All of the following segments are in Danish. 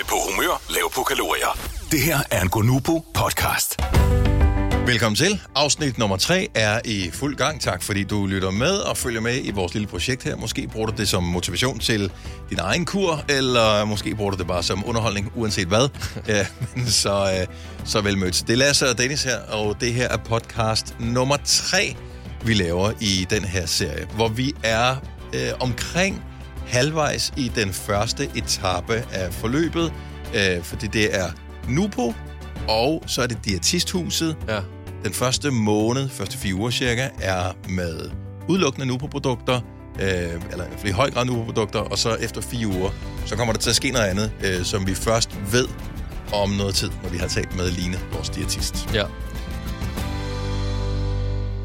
Høj på humør, lav på kalorier. Det her er en Gonubо podcast. Velkommen til. Afsnit nummer 3 er i fuld gang. Tak fordi du lytter med og følger med i vores lille projekt her. Måske bruger du det som motivation til din egen kur, eller måske bruger du det bare som underholdning, uanset hvad. ja, men så, øh, så vel mødt. Det er Lasse og Dennis her, og det her er podcast nummer 3, vi laver i den her serie, hvor vi er øh, omkring halvvejs i den første etape af forløbet, øh, fordi det er Nupo, og så er det Diætisthuset. Ja. Den første måned, første fire uger cirka, er med udelukkende Nupo-produkter, øh, eller i høj grad Nupo-produkter, og så efter fire uger, så kommer der til at ske noget andet, øh, som vi først ved om noget tid, når vi har talt med Line, vores diætist. Ja.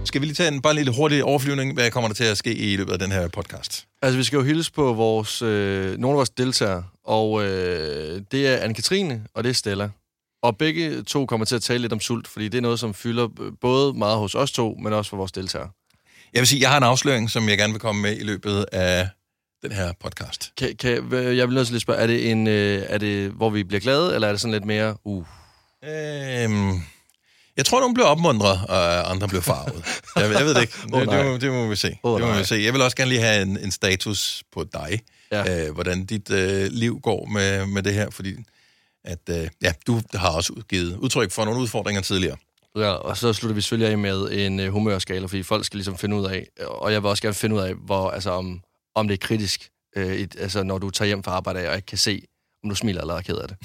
Skal vi lige tage en bare en lille hurtig overflyvning? Hvad kommer der til at ske i løbet af den her podcast? Altså, vi skal jo hilse på vores, øh, nogle af vores deltagere, og øh, det er Anne-Katrine, og det er Stella. Og begge to kommer til at tale lidt om sult, fordi det er noget, som fylder både meget hos os to, men også for vores deltagere. Jeg vil sige, jeg har en afsløring, som jeg gerne vil komme med i løbet af den her podcast. Kan, kan, jeg vil nødt til lige spørge, er det, en, øh, er det, hvor vi bliver glade, eller er det sådan lidt mere, uh, Øhm, jeg tror, nogen bliver opmuntret, og andre bliver farvet. jeg, jeg ved det ikke. Det, nej. det, må, det må vi se. Åh, det må nej. vi se. Jeg vil også gerne lige have en, en status på dig. Ja. Øh, hvordan dit øh, liv går med, med det her, fordi at, øh, ja, du har også givet udtryk for nogle udfordringer tidligere. Ja, og så slutter vi selvfølgelig af med en øh, humørskala, fordi folk skal ligesom finde ud af, og jeg vil også gerne finde ud af, hvor, altså, om, om det er kritisk, øh, et, altså, når du tager hjem fra arbejde og ikke kan se, om du smiler eller er ked af det.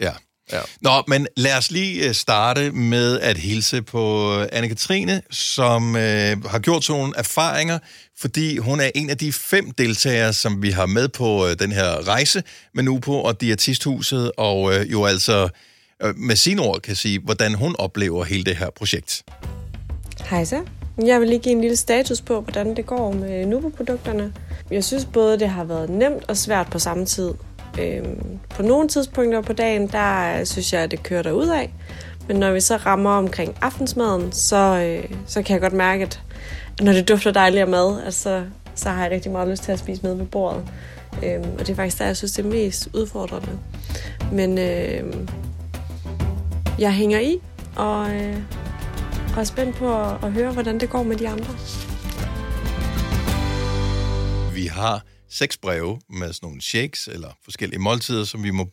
Ja. Ja. Nå, men lad os lige øh, starte med at hilse på Anne-Katrine, som øh, har gjort sådan nogle erfaringer, fordi hun er en af de fem deltagere, som vi har med på øh, den her rejse med Nupo og Diætisthuset, og øh, jo altså øh, med sine ord kan sige, hvordan hun oplever hele det her projekt. Hej så. Jeg vil lige give en lille status på, hvordan det går med Nubo-produkterne. Jeg synes både, det har været nemt og svært på samme tid. Øhm, på nogle tidspunkter på dagen, der øh, synes jeg, at det kører ud af. Men når vi så rammer omkring aftensmaden, så, øh, så kan jeg godt mærke, at når det dufter dejligt af mad, altså, så har jeg rigtig meget lyst til at spise med ved bordet. Øhm, og det er faktisk der, jeg synes, det er mest udfordrende. Men øh, jeg hænger i, og, øh, og er spændt på at, at høre, hvordan det går med de andre. Vi har seks breve med sådan nogle shakes eller forskellige måltider, som vi må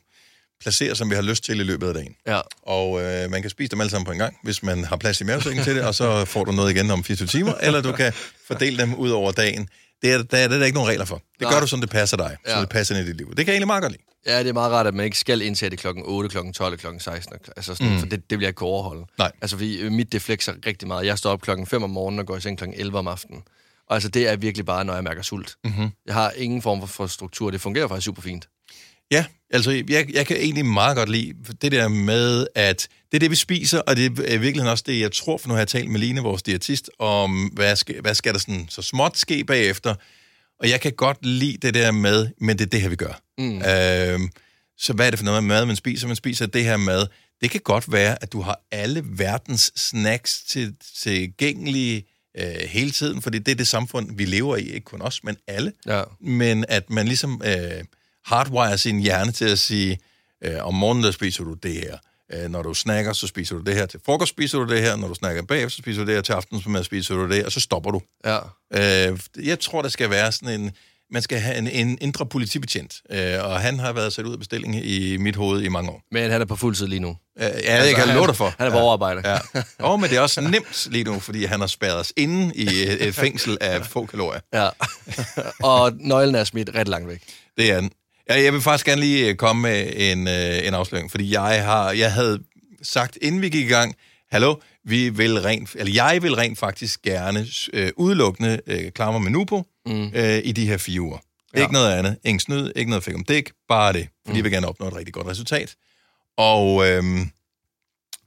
placere, som vi har lyst til i løbet af dagen. Ja. Og øh, man kan spise dem alle sammen på en gang, hvis man har plads i mavesækken til det, og så får du noget igen om 24 timer, eller du kan fordele dem ud over dagen. Det er, der, er der ikke nogen regler for. Det Nej. gør du, som det passer dig, ja. Så det passer ind i dit liv. Det kan jeg egentlig meget godt lide. Ja, det er meget rart, at man ikke skal indtage det klokken 8, klokken 12, klokken 16. Altså sådan, mm. For det, det vil jeg ikke kunne overholde. Nej. Altså, fordi øh, mit det flexer rigtig meget. Jeg står op klokken 5 om morgenen og går i seng klokken 11 om aftenen. Og altså, det er virkelig bare, når jeg mærker sult. Mm-hmm. Jeg har ingen form for, for struktur. Det fungerer faktisk super fint. Ja, altså jeg, jeg kan egentlig meget godt lide det der med, at det er det, vi spiser, og det er i virkeligheden også det, jeg tror, for nu har jeg talt med Line, vores diætist, om hvad skal, hvad skal der sådan så småt ske bagefter. Og jeg kan godt lide det der med, men det er det her, vi gør. Mm. Øhm, så hvad er det for noget med mad, man spiser? Man spiser det her mad. Det kan godt være, at du har alle verdens snacks til, tilgængelige øh, hele tiden, fordi det er det samfund, vi lever i. Ikke kun os, men alle Ja. men at man ligesom øh, hardwire sin hjerne til at sige, øh, om morgenen der spiser du det her. Øh, når du snakker, så spiser du det her. Til frokost spiser du det her. Når du snakker bagefter, så spiser du det her. Til aftensmad spiser du det her. Og så stopper du. Ja. Øh, jeg tror, der skal være sådan en... Man skal have en, en indre politibetjent. Øh, og han har været sat ud af bestilling i mit hoved i mange år. Men han er på fuld tid lige nu. Øh, ja, altså, jeg kan han, love dig for. Han er på overarbejde. Ja. Og, men det er også nemt lige nu, fordi han har spærret os inde i et, et fængsel af få kalorier. ja. og nøglen er smidt ret langt væk. Det er den. Ja, jeg vil faktisk gerne lige komme med en, øh, en afsløring, fordi jeg har, jeg havde sagt, inden vi gik i gang, hallo, vi vil rent, eller jeg vil rent faktisk gerne øh, udelukkende øh, klare mig med Nupo mm. øh, i de her fire uger. Ja. Ikke noget andet. Ingen snyd, ikke noget fik om dæk, bare det. Fordi mm. jeg vil gerne opnå et rigtig godt resultat. Og øh,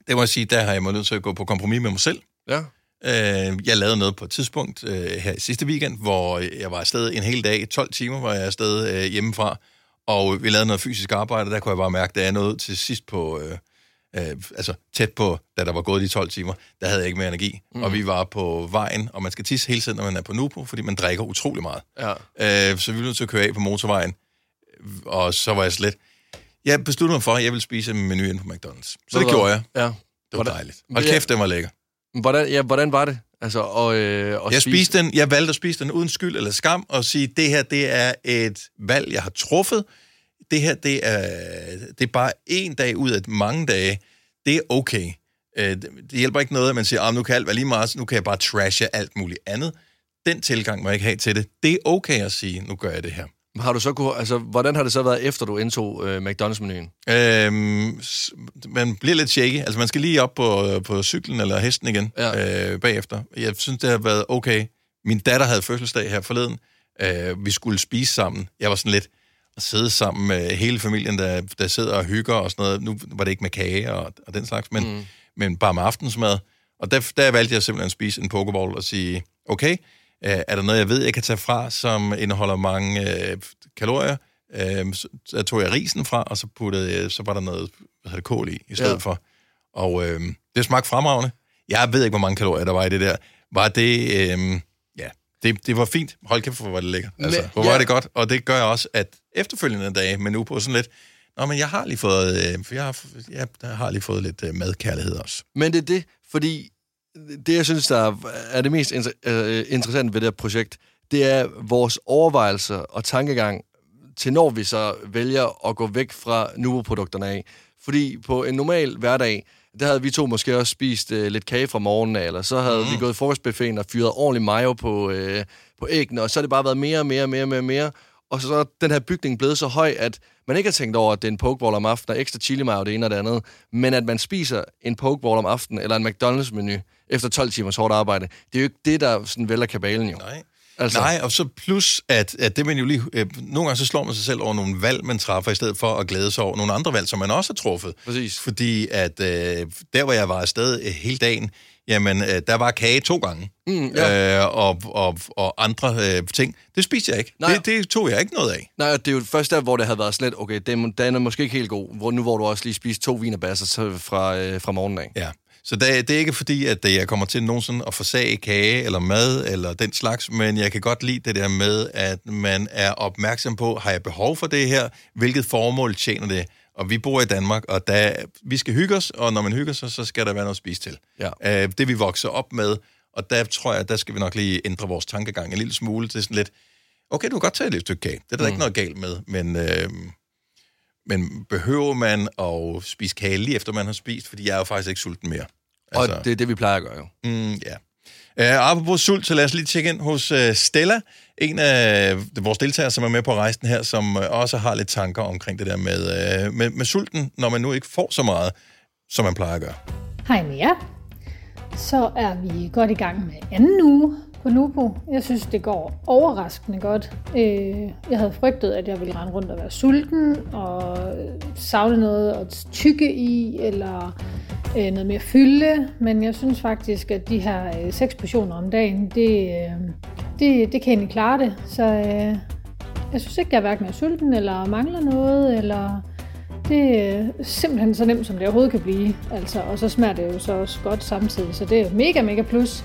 det må jeg sige, der har jeg mig nødt til at gå på kompromis med mig selv. Ja. Øh, jeg lavede noget på et tidspunkt øh, her i sidste weekend, hvor jeg var afsted en hel dag, 12 timer var jeg afsted øh, hjemmefra, og vi lavede noget fysisk arbejde, der kunne jeg bare mærke, at jeg nåede til sidst på, øh, øh, altså tæt på, da der var gået de 12 timer, der havde jeg ikke mere energi. Mm. Og vi var på vejen, og man skal tisse hele tiden, når man er på Nupo, fordi man drikker utrolig meget. Ja. Øh, så vi var nødt til at køre af på motorvejen, og så var jeg slet, Jeg besluttede mig for, at jeg ville spise en menu ind på McDonald's. Så Ved det gjorde jeg. hvad? Ja. Det var Hvordan- dejligt. Hold kæft, den var lækker. Hvordan, ja, hvordan var det? Altså, og, øh, og Jeg, spiste den, jeg valgte at spise den uden skyld eller skam, og sige, det her, det er et valg, jeg har truffet. Det her, det er, det er bare en dag ud af mange dage. Det er okay. Øh, Det hjælper ikke noget, at man siger, ah, nu kan alt være lige meget, nu kan jeg bare trashe alt muligt andet. Den tilgang må jeg ikke have til det. Det er okay at sige, nu gør jeg det her. Har du så kunne, altså, hvordan har det så været, efter du indtog øh, McDonald's-menuen? Øhm, man bliver lidt shaky. Altså, man skal lige op på, på cyklen eller hesten igen Ja. øh, bagefter. Jeg synes, det har været okay. Min datter havde fødselsdag her forleden. Øh, vi skulle spise sammen. Jeg var sådan lidt sidde sammen med hele familien, der, der sidder og hygger og sådan noget. Nu var det ikke med kage og, og den slags, men, mm. men bare med aftensmad. Og der, der valgte jeg simpelthen at spise en pokeball og sige, okay, øh, er der noget, jeg ved, jeg kan tage fra, som indeholder mange øh, kalorier? Øh, så, tog jeg risen fra, og så, puttede, jeg- så var der noget hvad det, kål i, i stedet Ja. for. Og øh, det smagte fremragende. Jeg ved ikke, hvor mange kalorier der var i det der. Var det... Øh, det, det var fint. Hold kæft, hvor var det lækkert. Altså, hvor var ja. det godt. Og det gør også, at efterfølgende dage, men nu på sådan lidt... Nå, men jeg har lige fået... Øh, for jeg, har, jeg, jeg har lige fået lidt øh, madkærlighed også. Men det er det, fordi det, jeg synes, der er- det mest inter- øh, interessante ved det her projekt, det er vores overvejelser og tankegang til når vi så vælger at gå væk fra Nuvo-produkterne af. Fordi på en normal hverdag, der havde vi to måske også spist øh, lidt kage fra morgenen eller så havde mm. vi gået i frokostbuffeten og fyret ordentlig mayo på, øh, på æggene, og så er det bare været mere og mere og mere og mere, mere. Og så er den her bygning blevet så høj, at man ikke har tænkt over, at det er en pokeball om aftenen, og ekstra chili mayo det ene og det andet, men at man spiser en pokeball om aftenen, eller en McDonald's-menu, efter 12 timers hårdt arbejde, det er jo ikke det, der sådan vælger kabalen jo. Nej. Altså-. Nej, og så plus, at, at det man jo lige... Øh, nogle gange så slår man sig selv over nogle valg, man træffer, i stedet for at glæde sig over nogle andre valg, som man også har truffet. Præcis. Fordi at øh, der, hvor jeg var afsted øh, hele dagen, jamen, øh, der var kage to gange. Mm, ja. øh, og, og, og andre øh, ting. Det spiste jeg ikke. Nej. Det, det tog jeg ikke noget af. Nej, det er jo først der, hvor det havde været lidt, okay, den, den er måske ikke helt god, hvor, nu hvor du også lige spiste to vinerbasser fra, øh, fra morgenen af. Ja. Så det, det er ikke fordi, at jeg kommer til nogensinde at forsage kage eller mad eller den slags, men jeg kan godt lide det der med, at man er opmærksom på, har jeg behov for det her? Hvilket formål tjener det? Og vi bor i Danmark, og der, vi skal hygge os, og når man hygger sig, så skal der være noget at spise til. Ja. Øh, det vi vokser op med, og der tror jeg, der skal vi nok lige ændre vores tankegang en lille smule til sådan lidt, okay, du kan godt tage et lille stykke kage, det er der mm. ikke noget galt med, men, øh, men behøver man at spise kage lige efter man har spist, fordi jeg er jo faktisk ikke sulten mere. Altså. Og det er det, vi plejer at gøre jo. Mm, ja. Uh, apropos sult, så lad os lige tjekke ind hos uh, Stella, en af vores deltagere, som er med på rejsen her, som uh, også har lidt tanker omkring det der med, uh, med, med sulten, når man nu ikke får så meget, som man plejer at gøre. Hej med jer. Så er vi godt i gang med anden uge på Nubo. Jeg synes, det går overraskende godt. Øh, Jeg havde frygtet, at jeg ville rende rundt og være sulten og savne noget at tykke i, eller øh, noget mere fylde. Men jeg synes faktisk, at de her øh, seks portioner om dagen, det, øh, det, det kan egentlig klare det. Så øh, jeg synes ikke, jeg hverken er sulten eller mangler noget, eller det er simpelthen så nemt, som det overhovedet kan blive. Altså, og så smager det jo så også godt samtidig, så det er mega, mega plus.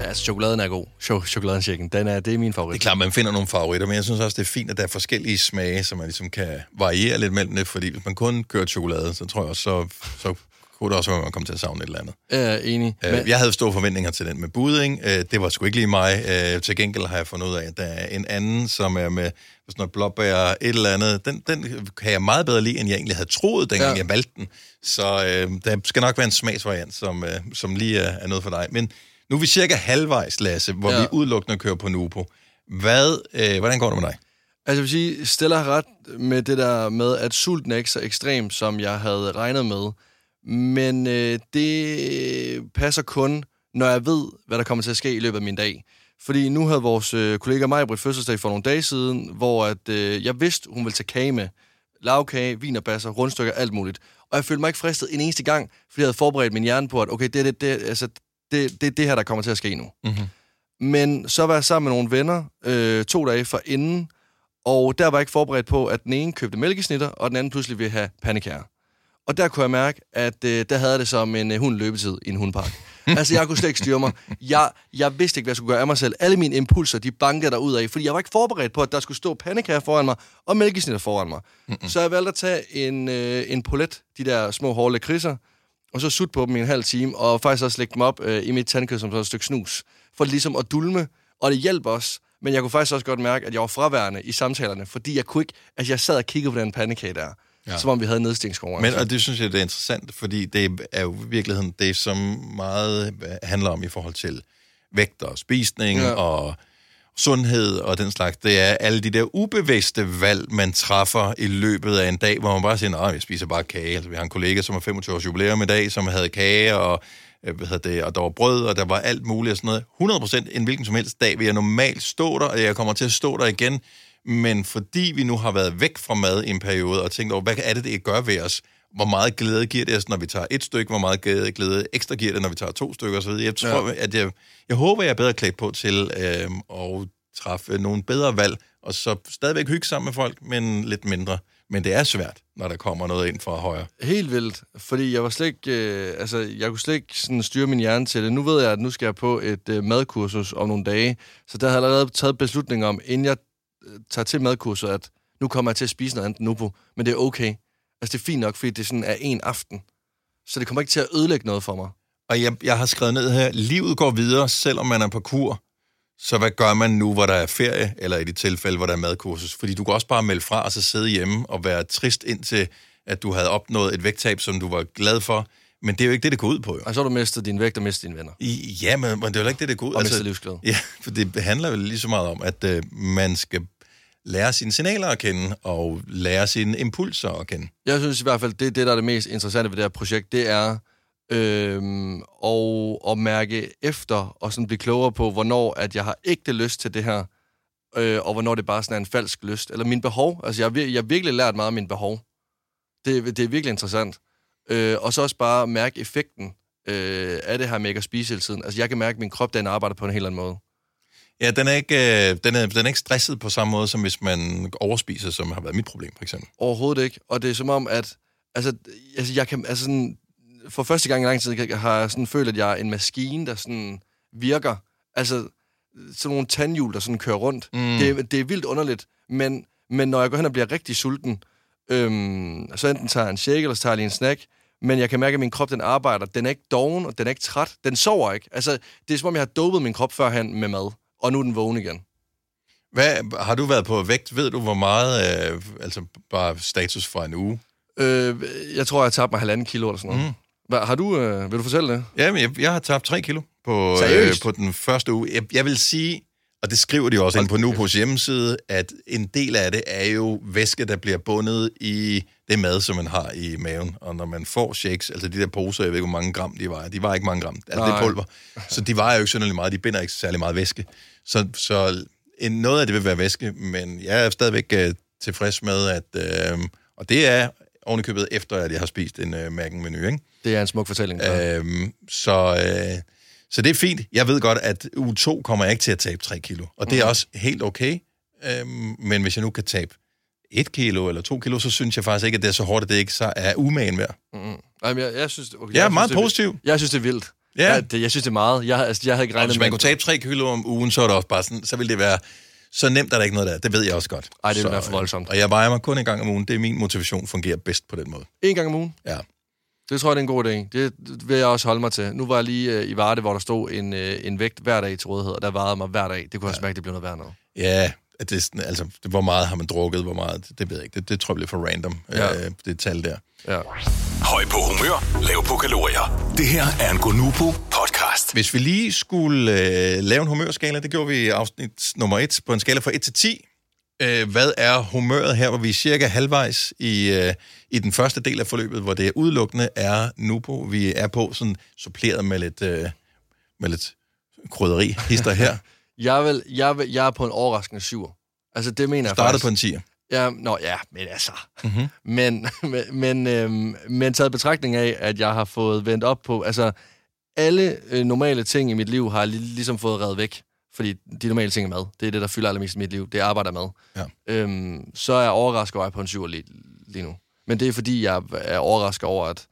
Ja, altså, chokoladen er god. Cho- chokoladen den er, det er min favorit. Det er klart, man finder nogle favoritter, men jeg synes også, det er fint, at der er forskellige smage, så man ligesom kan variere lidt mellem det, fordi hvis man kun kører chokolade, så tror jeg også, så, så kunne det også være, at man kommer til at savne et eller andet. Jeg er enig. Men... Men, Jeg havde store forventninger til den med budding. Øh, Det var sgu ikke lige mig. Øh, Til gengæld har jeg fundet ud af, at der er en anden, som er med sådan noget blåbær, et eller andet. Den, den kan jeg meget bedre lide, end jeg egentlig havde troet, dengang Ja. ja. jeg valgte den. Så øh, der skal nok være en smagsvariant, som, øh, som lige er, er noget for dig. Men nu er vi cirka halvvejs, Lasse, hvor Ja. vi udelukkende kører på Nupo. Hvad, øh, hvordan går det med dig? altså, jeg vil sige, Stella har ret med det der med, at sulten er ikke så ekstrem, som jeg havde regnet med. Men øh, det passer kun, når jeg ved, hvad der kommer til at ske i løbet af min dag. Fordi nu havde vores øh, kollega Majbrit fødselsdag for nogle dage siden, hvor at, øh, jeg vidste, hun ville tage kage med. Lavkage, vinerbasser, rundstykker, alt muligt. Og jeg følte mig ikke fristet en eneste gang, fordi jeg havde forberedt min hjerne på, at okay, det er det, det, altså, det, det, det her, der kommer til at ske nu. Mm-hmm. Men så var jeg sammen med nogle venner øh, to dage for inden, og der var jeg ikke forberedt på, at den ene købte mælkesnitter, og den anden pludselig ville have pandekager. Og der kunne jeg mærke, at øh, der havde det som en øh, hund løbetid i en hundpark. altså, jeg kunne slet ikke styre mig. Jeg, jeg vidste ikke, hvad jeg skulle gøre af mig selv. Alle mine impulser, de bankede ud af, fordi jeg var ikke forberedt på, at der skulle stå pandekager foran mig og mælkesnitter foran mig. Mm-mm. Så jeg valgte at tage en, øh, en polet, de der små hårde lakridser, og så sutte på dem i en halv time, og faktisk også lægge dem op øh, i mit tandkød som sådan et stykke snus, for ligesom at dulme, og det hjælper også. Men jeg kunne faktisk også godt mærke, at jeg var fraværende i samtalerne, fordi jeg kunne ikke, altså jeg sad og kiggede på den pandekage der, ja. som om vi havde nedstingskonkurrence. Men og det synes jeg, det er interessant, fordi det er jo i virkeligheden det, som meget handler om i forhold til vægt og spisning ja. og sundhed og den slags. Det er alle de der ubevidste valg, man træffer i løbet af en dag, hvor man bare siger, at jeg spiser bare kage. Altså, vi har en kollega, som har 25 års jubilæum i dag, som havde kage, og, øh, hvad hedder det, og der var brød, og der var alt muligt og sådan noget. 100 procent en hvilken som helst dag vil jeg normalt stå der, og jeg kommer til at stå der igen. Men fordi vi nu har været væk fra mad i en periode, og tænkt over, hvad er det, det gør ved os? Hvor meget glæde giver det os, når vi tager et stykke? Hvor meget glæde, glæde ekstra giver det, når vi tager to stykker osv.? Jeg tror, ja. at jeg, jeg håber, jeg er bedre klædt på til øh, at træffe nogle bedre valg, og så stadigvæk hygge sammen med folk, men lidt mindre. Men det er svært, når der kommer noget ind fra højre. Helt vildt, fordi jeg var slet ikke, øh, altså, jeg kunne slet ikke sådan styre min hjerne til det. Nu ved jeg, at nu skal jeg på et øh, madkursus om nogle dage, så der har jeg allerede taget beslutning om, inden jeg øh, tager til madkurset, at nu kommer jeg til at spise noget andet nu på, men det er okay. Altså, det er fint nok, fordi det sådan er en aften. Så det kommer ikke til at ødelægge noget for mig. Og jeg, jeg har skrevet ned her, livet går videre, selvom man er på kur. Så hvad gør man nu, hvor der er ferie, eller i de tilfælde, hvor der er madkursus? Fordi du kan også bare melde fra og så sidde hjemme og være trist indtil, at du havde opnået et vægttab, som du var glad for. Men det er jo ikke det, det går ud på, jo. Og så har du mistet din vægt og mistet dine venner. I, ja, men, men det er jo ikke det, det går ud på. Og altså, mistet livsglæde. Ja, for det handler jo lige så meget om, at øh, man skal lære sine signaler at kende, og lære sine impulser at kende. Jeg synes i hvert fald, det, det der er det mest interessante ved det her projekt, det er øhm, og, at mærke efter, og sådan blive klogere på, hvornår at jeg har ægte lyst til det her, øh, og hvornår det bare sådan er en falsk lyst. Eller min behov. Altså, jeg, jeg har virkelig lært meget om min behov. Det, det er virkelig interessant. Øh, og så også bare mærke effekten øh, af det her med ikke at spise hele tiden. Altså, jeg kan mærke, at min krop, den arbejder på en helt anden måde. Ja, den er, ikke, øh, den, er, den er ikke stresset på samme måde, som hvis man overspiser, som har været mit problem, for eksempel. Overhovedet ikke. Og det er som om, at altså, altså, jeg kan, altså sådan, for første gang i lang tid har jeg sådan følt, at jeg er en maskine, der sådan virker. Altså, sådan nogle tandhjul, der sådan kører rundt. Mm. Det, det er vildt underligt, men, men når jeg går hen og bliver rigtig sulten, øhm, så enten tager jeg en shake, eller så tager jeg lige en snack, men jeg kan mærke, at min krop, den arbejder. Den er ikke doven, og den er ikke træt. Den sover ikke. Altså, det er som om, jeg har dopet min krop førhen med mad, og nu er den vågen igen. Hvad, har du været på vægt? Ved du, hvor meget, øh, altså bare status fra en uge? Øh, jeg tror, jeg har tabt mig halvanden kilo eller sådan noget. Mm. Hvad, har du, øh, vil du fortælle det? Ja, men jeg, jeg har tabt 3 kilo på, øh, på den første uge. Jeg, jeg vil sige, og det skriver de også ind på Nupos hjemmeside, at en del af det er jo væske, der bliver bundet i det mad, som man har i maven. Og når man får shakes, altså de der poser, jeg ved ikke, hvor mange gram de var, de var ikke mange gram, altså det er pulver. Så de vejer jo ikke særlig meget, de binder ikke særlig meget væske. Så, så en, noget af det vil være væske, men jeg er stadigvæk uh, tilfreds med, at, uh, og det er ovenikøbet efter, at jeg har spist en uh, Mac'en-menu, ikke? Det er en smuk fortælling. Øhm, så, øh, så det er fint. Jeg ved godt, at u 2 kommer jeg ikke til at tabe 3 kilo. Og det er mm. også helt okay. Øhm, men hvis jeg nu kan tabe 1 kilo eller 2 kilo, så synes jeg faktisk ikke, at det er så hårdt, at det ikke så er umagen værd. Mm. Jamen, jeg, jeg synes... Okay, jeg er jeg meget synes, positiv. Det, jeg synes, det er vildt. Ja. Jeg, det, jeg synes, det er meget. Jeg, altså, jeg havde ikke regnet med... Hvis man kunne tabe 3 kilo om ugen, så er det også bare sådan, så ville det være... Så nemt er der ikke noget der. Det ved jeg også godt. Ej, det vil så, være for voldsomt. Og jeg vejer mig kun en gang om ugen. Det er min motivation fungerer bedst på den måde. En gang om ugen? Ja. Det tror jeg, det er en god idé. Det vil jeg også holde mig til. Nu var jeg lige øh, i Varde, hvor der stod en, øh, en vægt hver dag til rådighed, og der varede mig hver dag. Det kunne jeg ja. smage, det blev noget værd noget. Ja, det er sådan, altså, det, hvor meget har man drukket, hvor meget, det, det ved jeg ikke. Det, det tror jeg bliver for random, ja. øh, det tal der. Ja. Høj på humør, lav på kalorier. Det her er en Gonubro podcast. Hvis vi lige skulle øh, lave en humørskala, det gjorde vi i afsnit nummer 1, på en skala fra 1 til 10. Øh, hvad er humøret her, hvor vi er cirka halvvejs i, øh, i den første del af forløbet, hvor det udelukkende er nu på. Vi er på sådan suppleret med lidt, øh, med lidt krydderi, hister her. jeg, vil, jeg, vil, jeg er på en overraskende syver. Altså, det mener jeg Startede faktisk. på en 10'er. Ja, nå, ja, men altså. Mm-hmm. Men, men, men, øhm, men taget betragtning af, at jeg har fået vendt op på, altså, alle øh, normale ting i mit liv har jeg lig, ligesom fået reddet væk. Fordi de normale ting er mad. Det er det, der fylder allermest i mit liv. Det er arbejde med. Ja. Øhm, så er jeg overrasket over på en syver lige, lige nu. Men det er fordi, jeg er overrasket over, at,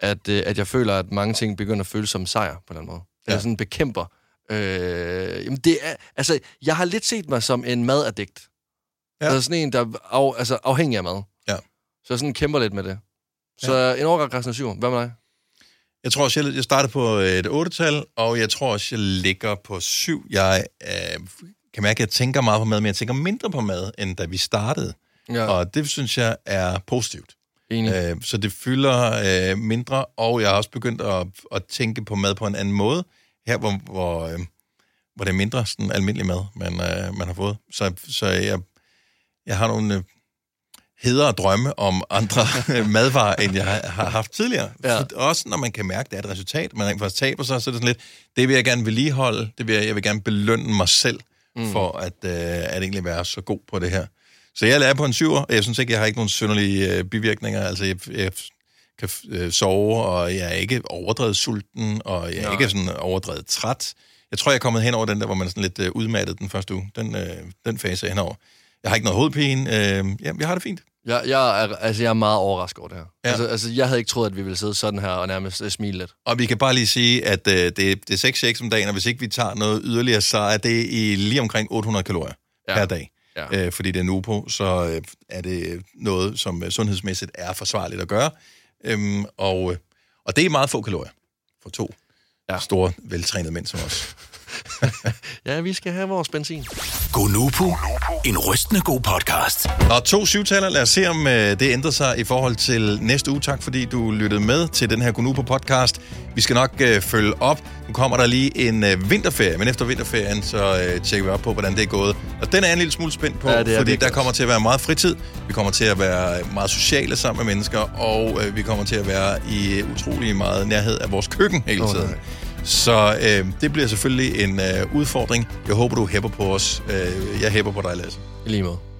at, øh, at jeg føler, at mange ting begynder at føles som sejr på en eller anden måde. Ja. Eller sådan bekæmper. Øh, jamen det er, altså, jeg har lidt set mig som en madaddikt. Ja. Altså sådan en, der er af, altså, afhængig af mad. Ja. Så jeg sådan kæmper lidt med det. Så ja. en overraskende syv. Hvad med dig? Jeg tror også, jeg, jeg startede på et 8-tal, og jeg tror også, jeg ligger på 7. Jeg øh, kan mærke, at jeg tænker meget på mad, men jeg tænker mindre på mad, end da vi startede. Ja. Og det synes jeg er positivt. Enig. Øh, så det fylder øh, mindre, og jeg har også begyndt at, at tænke på mad på en anden måde. Her, hvor, hvor, øh, hvor det er mindre sådan almindelig mad, man, øh, man har fået. Så, så jeg, jeg har nogle øh, hedere drømme om andre madvarer, end jeg har, haft tidligere. Ja. Også når man kan mærke, at det er et resultat, man rent faktisk taber sig, så er det sådan lidt, det vil jeg gerne vedligeholde, det vil jeg, jeg vil gerne belønne mig selv, mm. for at, øh, at egentlig være så god på det her. Så jeg lærer på en syver, og jeg synes ikke, jeg har ikke nogen synderlige øh, bivirkninger. Altså, jeg, jeg kan øh, sove, og jeg er ikke overdrevet sulten, og jeg er Nej. ikke sådan overdrevet træt. Jeg tror, jeg er kommet hen over den der, hvor man er sådan lidt øh, udmattet den første uge. Den, øh, den fase er jeg har ikke noget hovedpine. Øh, ja, jeg har det fint. Jeg, jeg, er, altså, jeg er meget overrasket over det her. Ja. Altså, altså, jeg havde ikke troet, at vi ville sidde sådan her og nærmest øh, smile lidt. Og vi kan bare lige sige, at øh, det, det er 6 shakes om dagen, og hvis ikke vi tager noget yderligere, så er det i lige omkring 800 kalorier ja. Per dag. Ja. Øh, fordi det er nu på, så øh, er det noget, som øh, sundhedsmæssigt er forsvarligt at gøre. Øhm, og, øh, og det er meget få kalorier for to. Ja. store, veltrænede mænd som os. Ja, vi skal have vores benzin. Gonoko, en rystende god podcast. Og to syvtaler, lad os se, om øh, det ændrer sig i forhold til næste uge. Tak fordi du lyttede med til den her Gunupo podcast. Vi skal nok øh, følge op. Nu kommer der lige en øh, vinterferie, men efter vinterferien, så øh, tjekker vi op på, hvordan det er gået. Og den er en lille smule spændt på, Ja, det er fordi der kommer til at være meget fritid. Vi kommer til at være meget sociale sammen med mennesker, og øh, vi kommer til at være i øh, utrolig meget nærhed af vores køkken hele tiden. nej. Så øh, det bliver selvfølgelig en øh, udfordring. Jeg håber, du hæpper på os. Øh, jeg hæpper på dig, Lasse. I lige måde.